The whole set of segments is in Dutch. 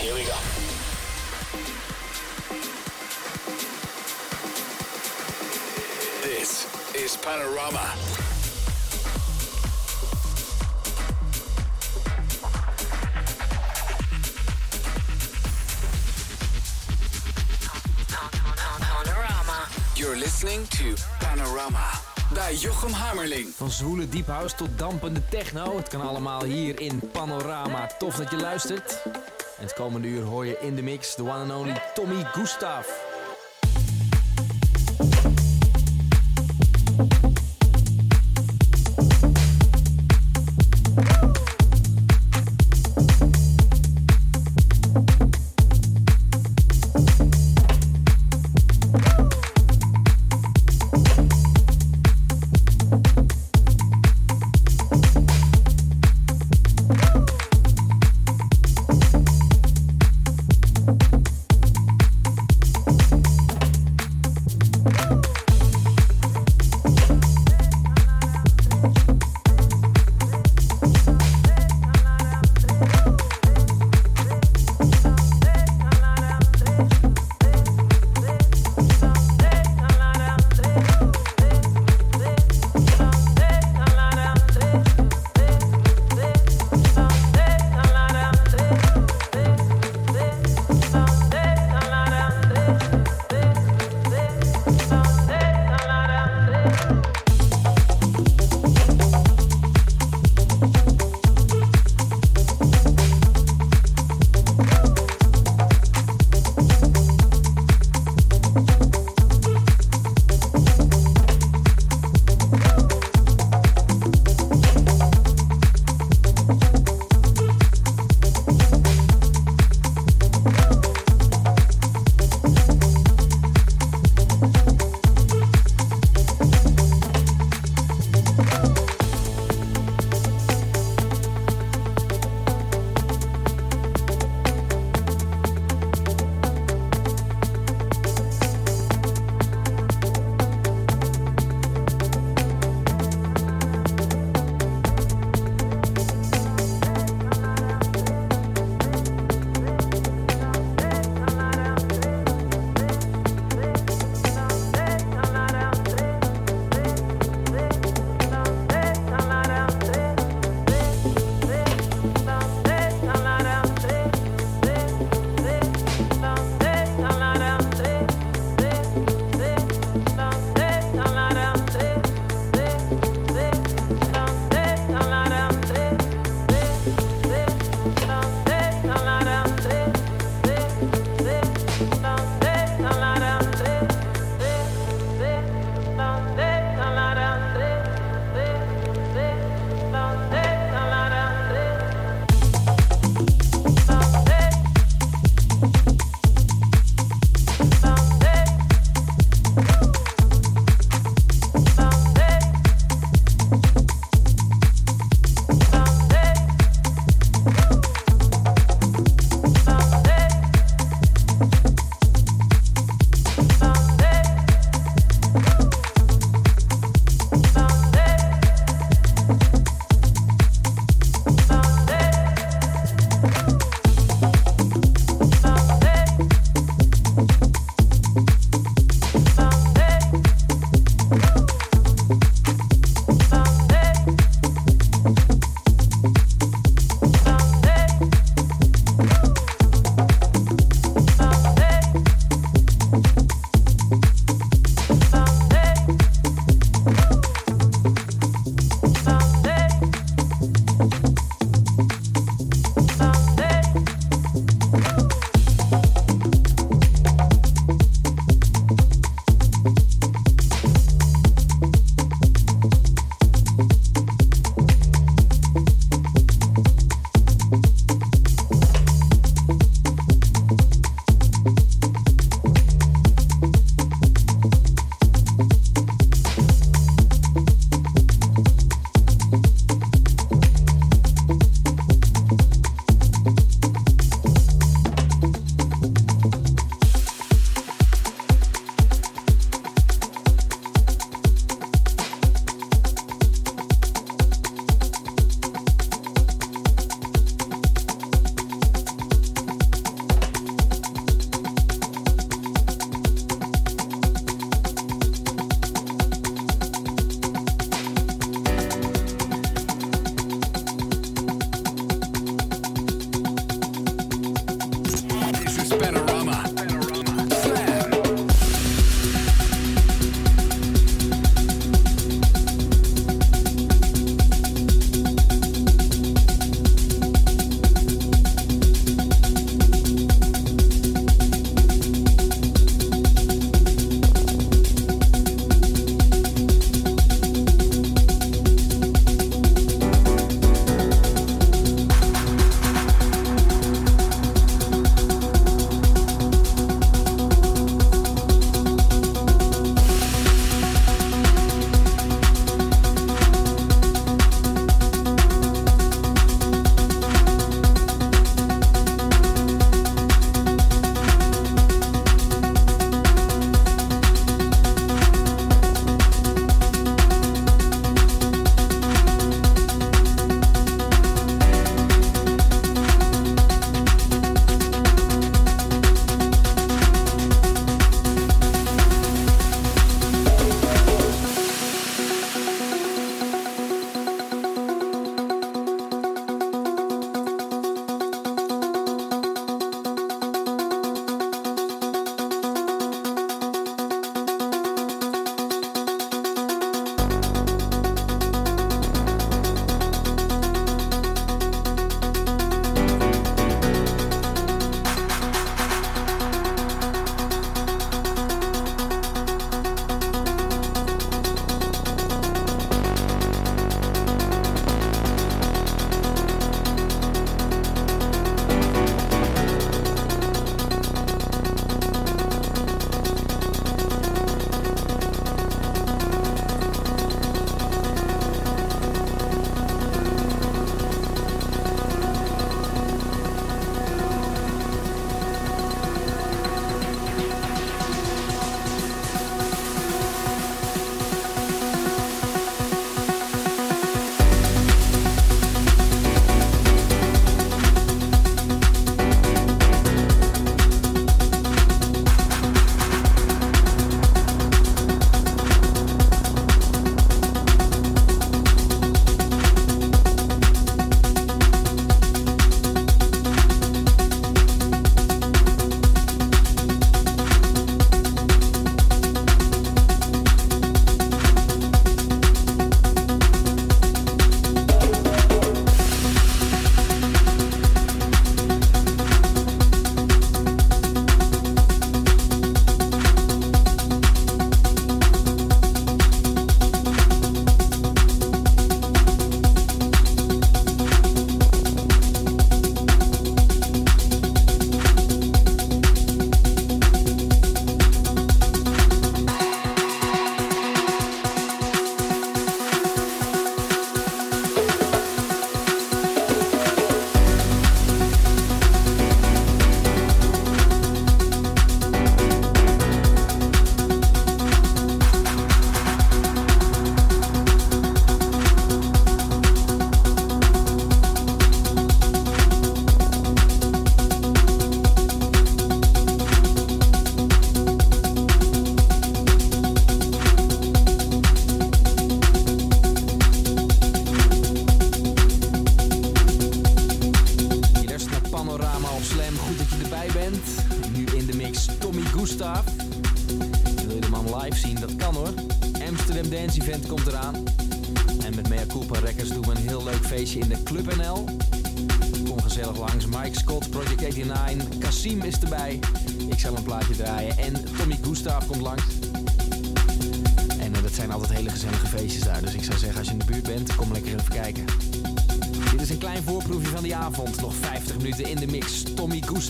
Here we go. This is Panorama. You're listening to Panorama bij Jochem Hammerling. Van zwoele deep house tot dampende techno. Het kan allemaal hier in Panorama. Tof dat je luistert. En het komende uur hoor je in de mix de one and only Tommy Gustav.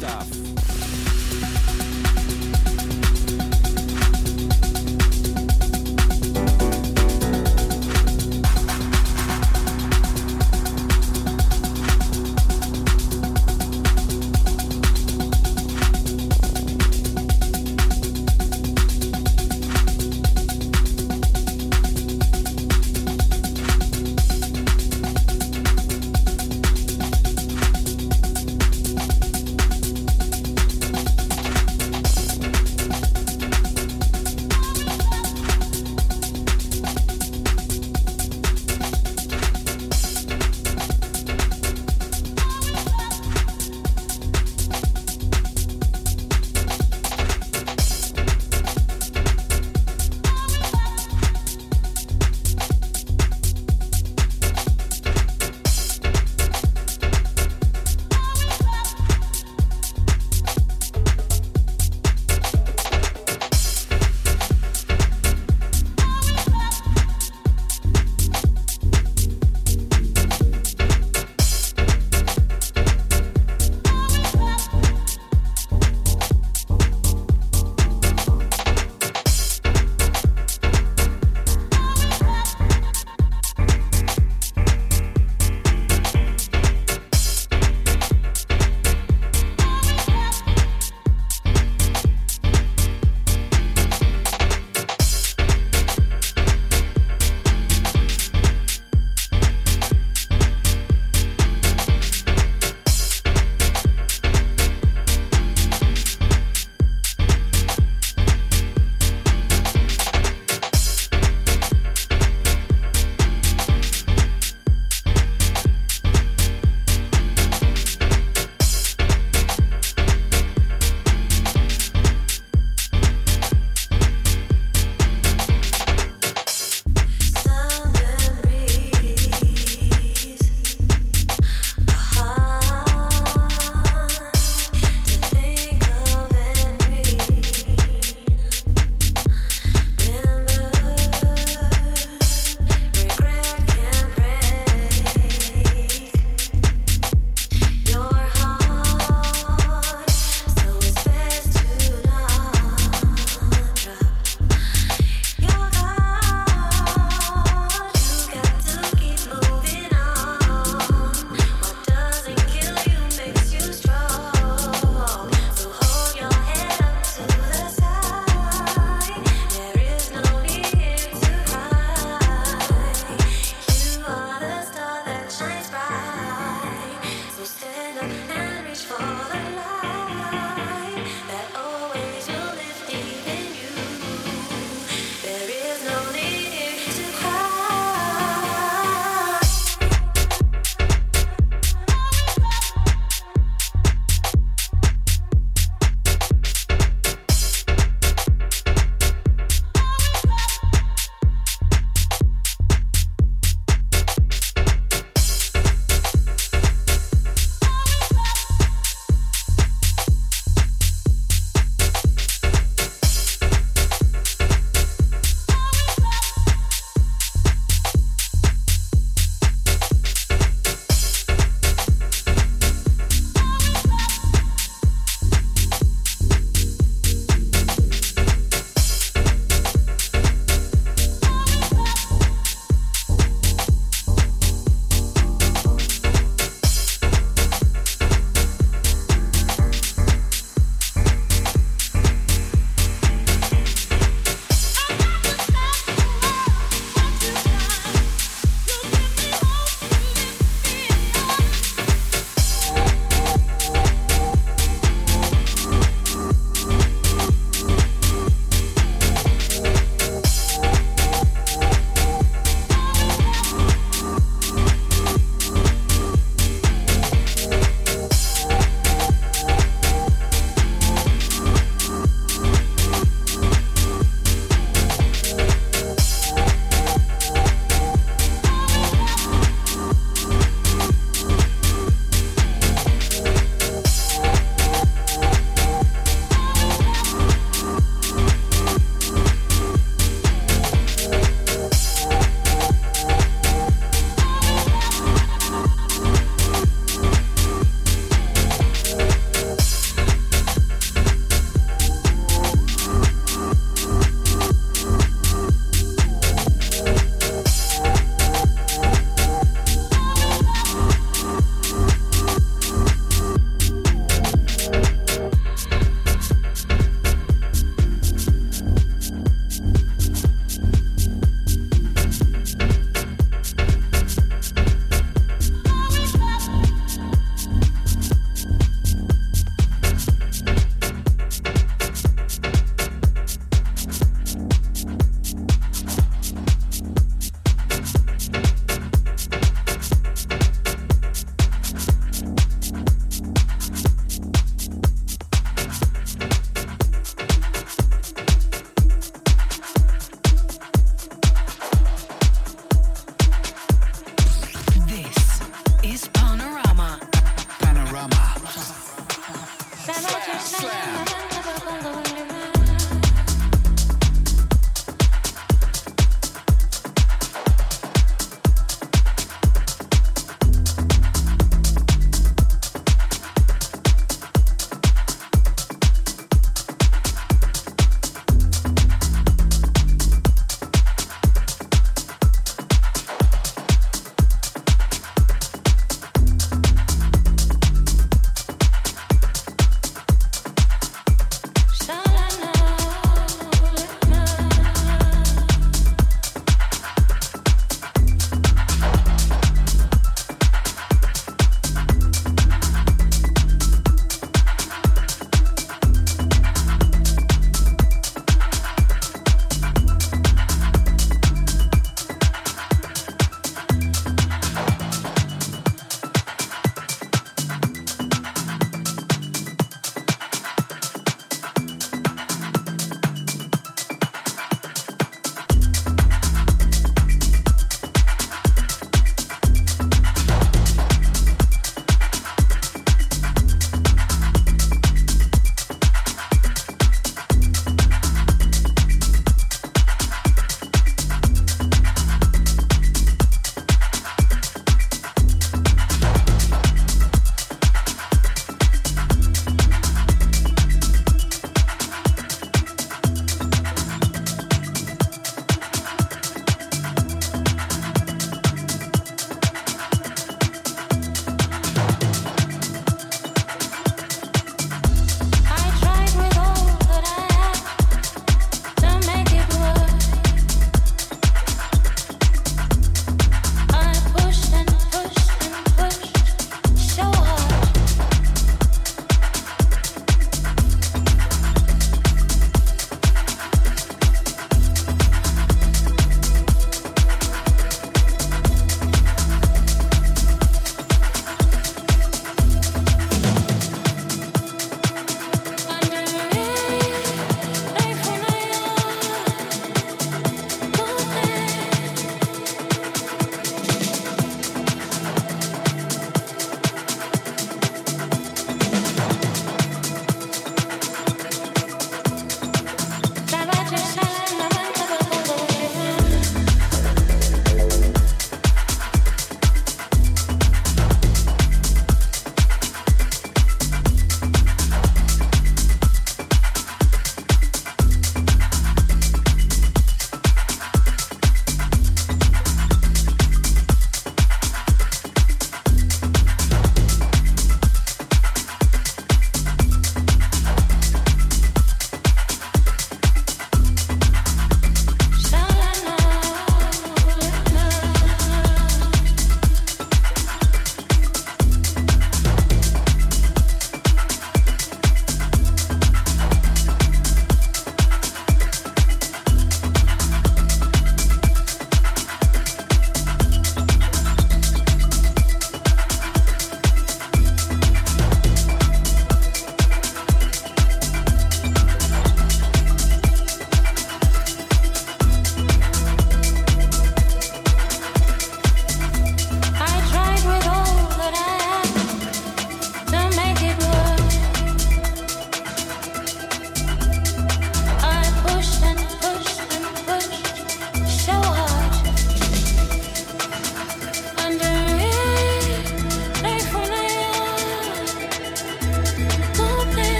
Tommy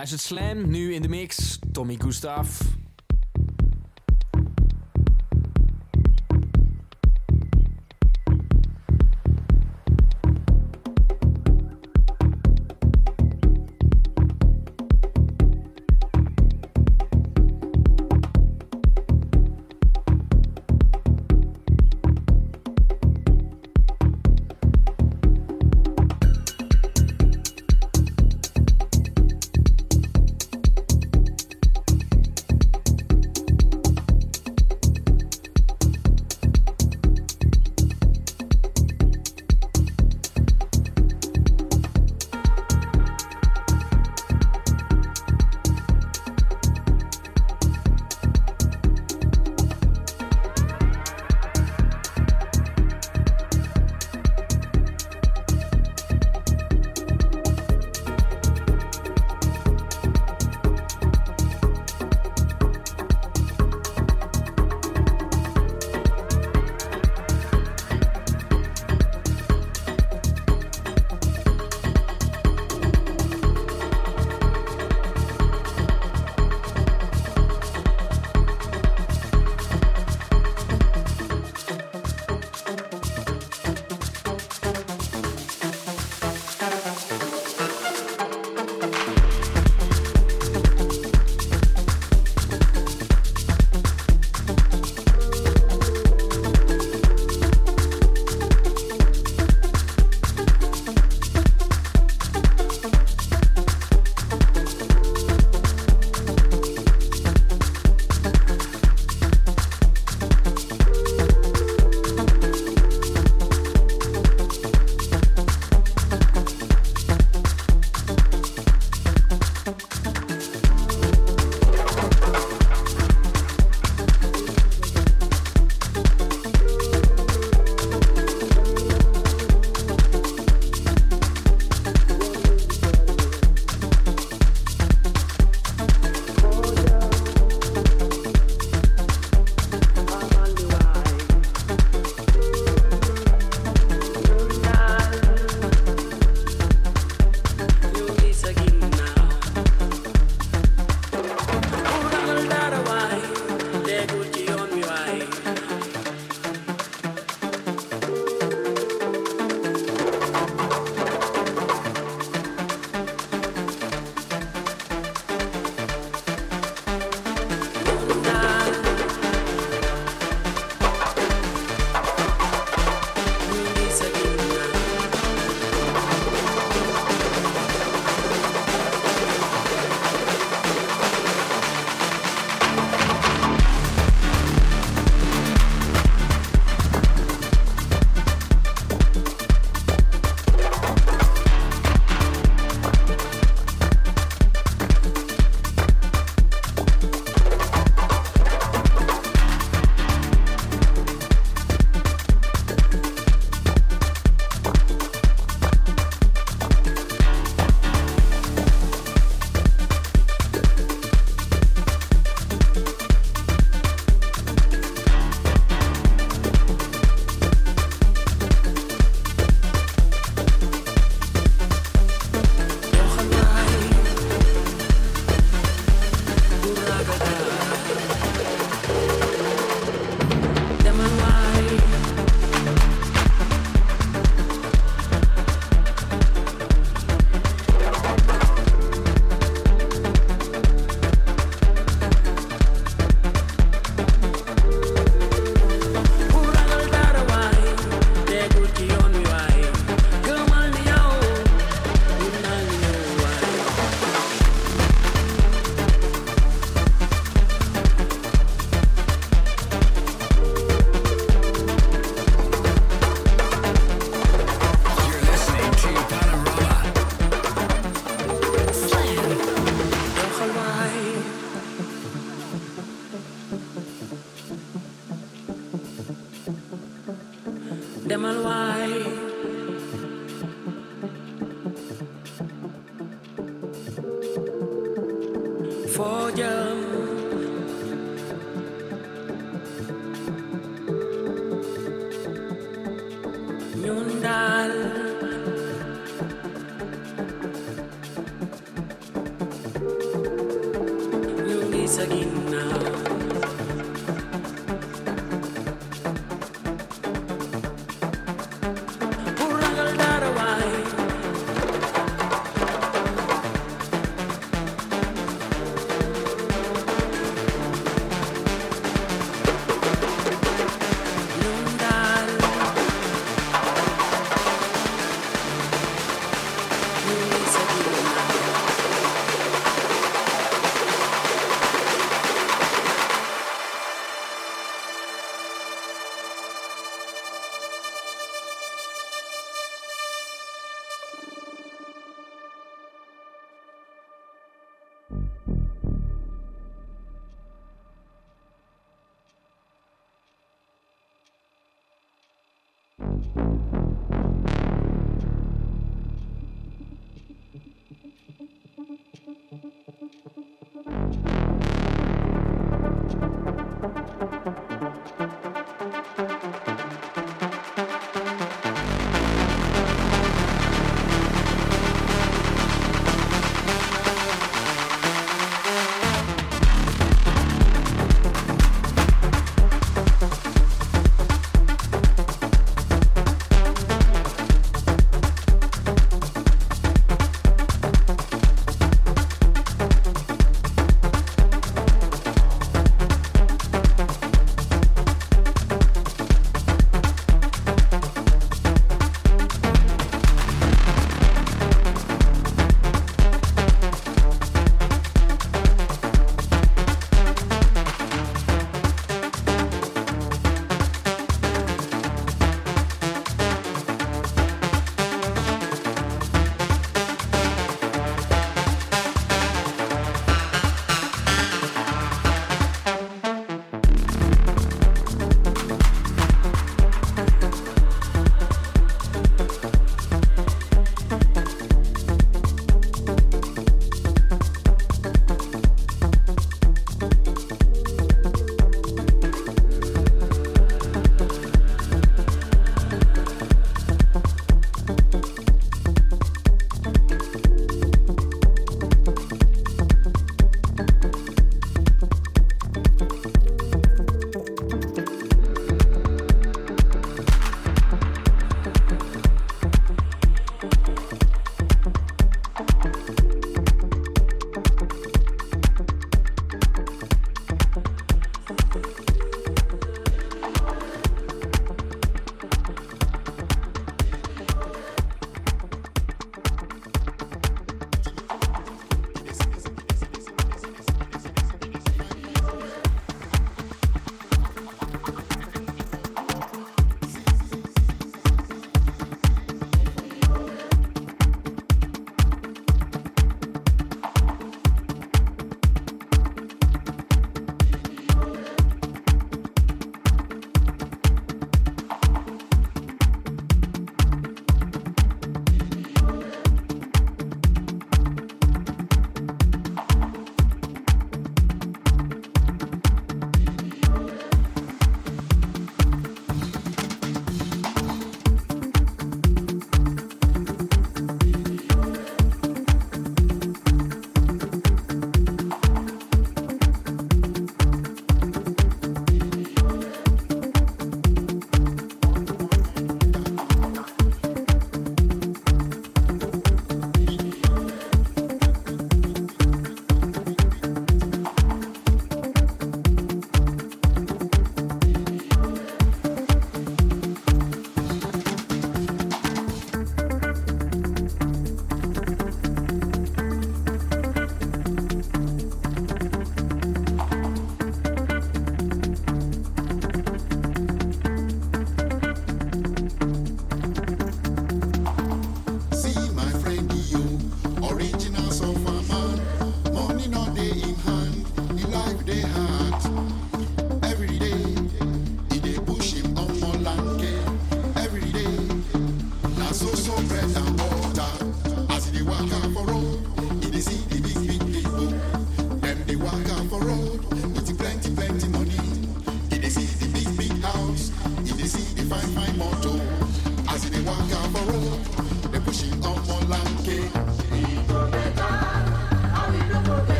luistert Slam, nu in de mix. Tommy Gustav.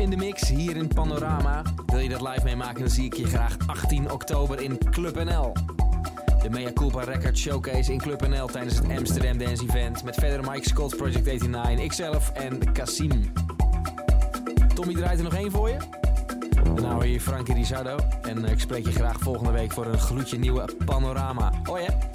In de mix hier in Panorama. Wil je dat live meemaken, dan zie ik je graag 18 oktober in Club NL. De Mea Culpa Record Showcase in Club NL tijdens het Amsterdam Dance Event. Met verder Mike Scott, Project 89, ikzelf en Cassim. Tommy draait er nog één voor je. Hoor je hier Frankie Rizardo. En eh, ik spreek je graag volgende week voor een gloedje nieuwe Panorama. Hoi hè!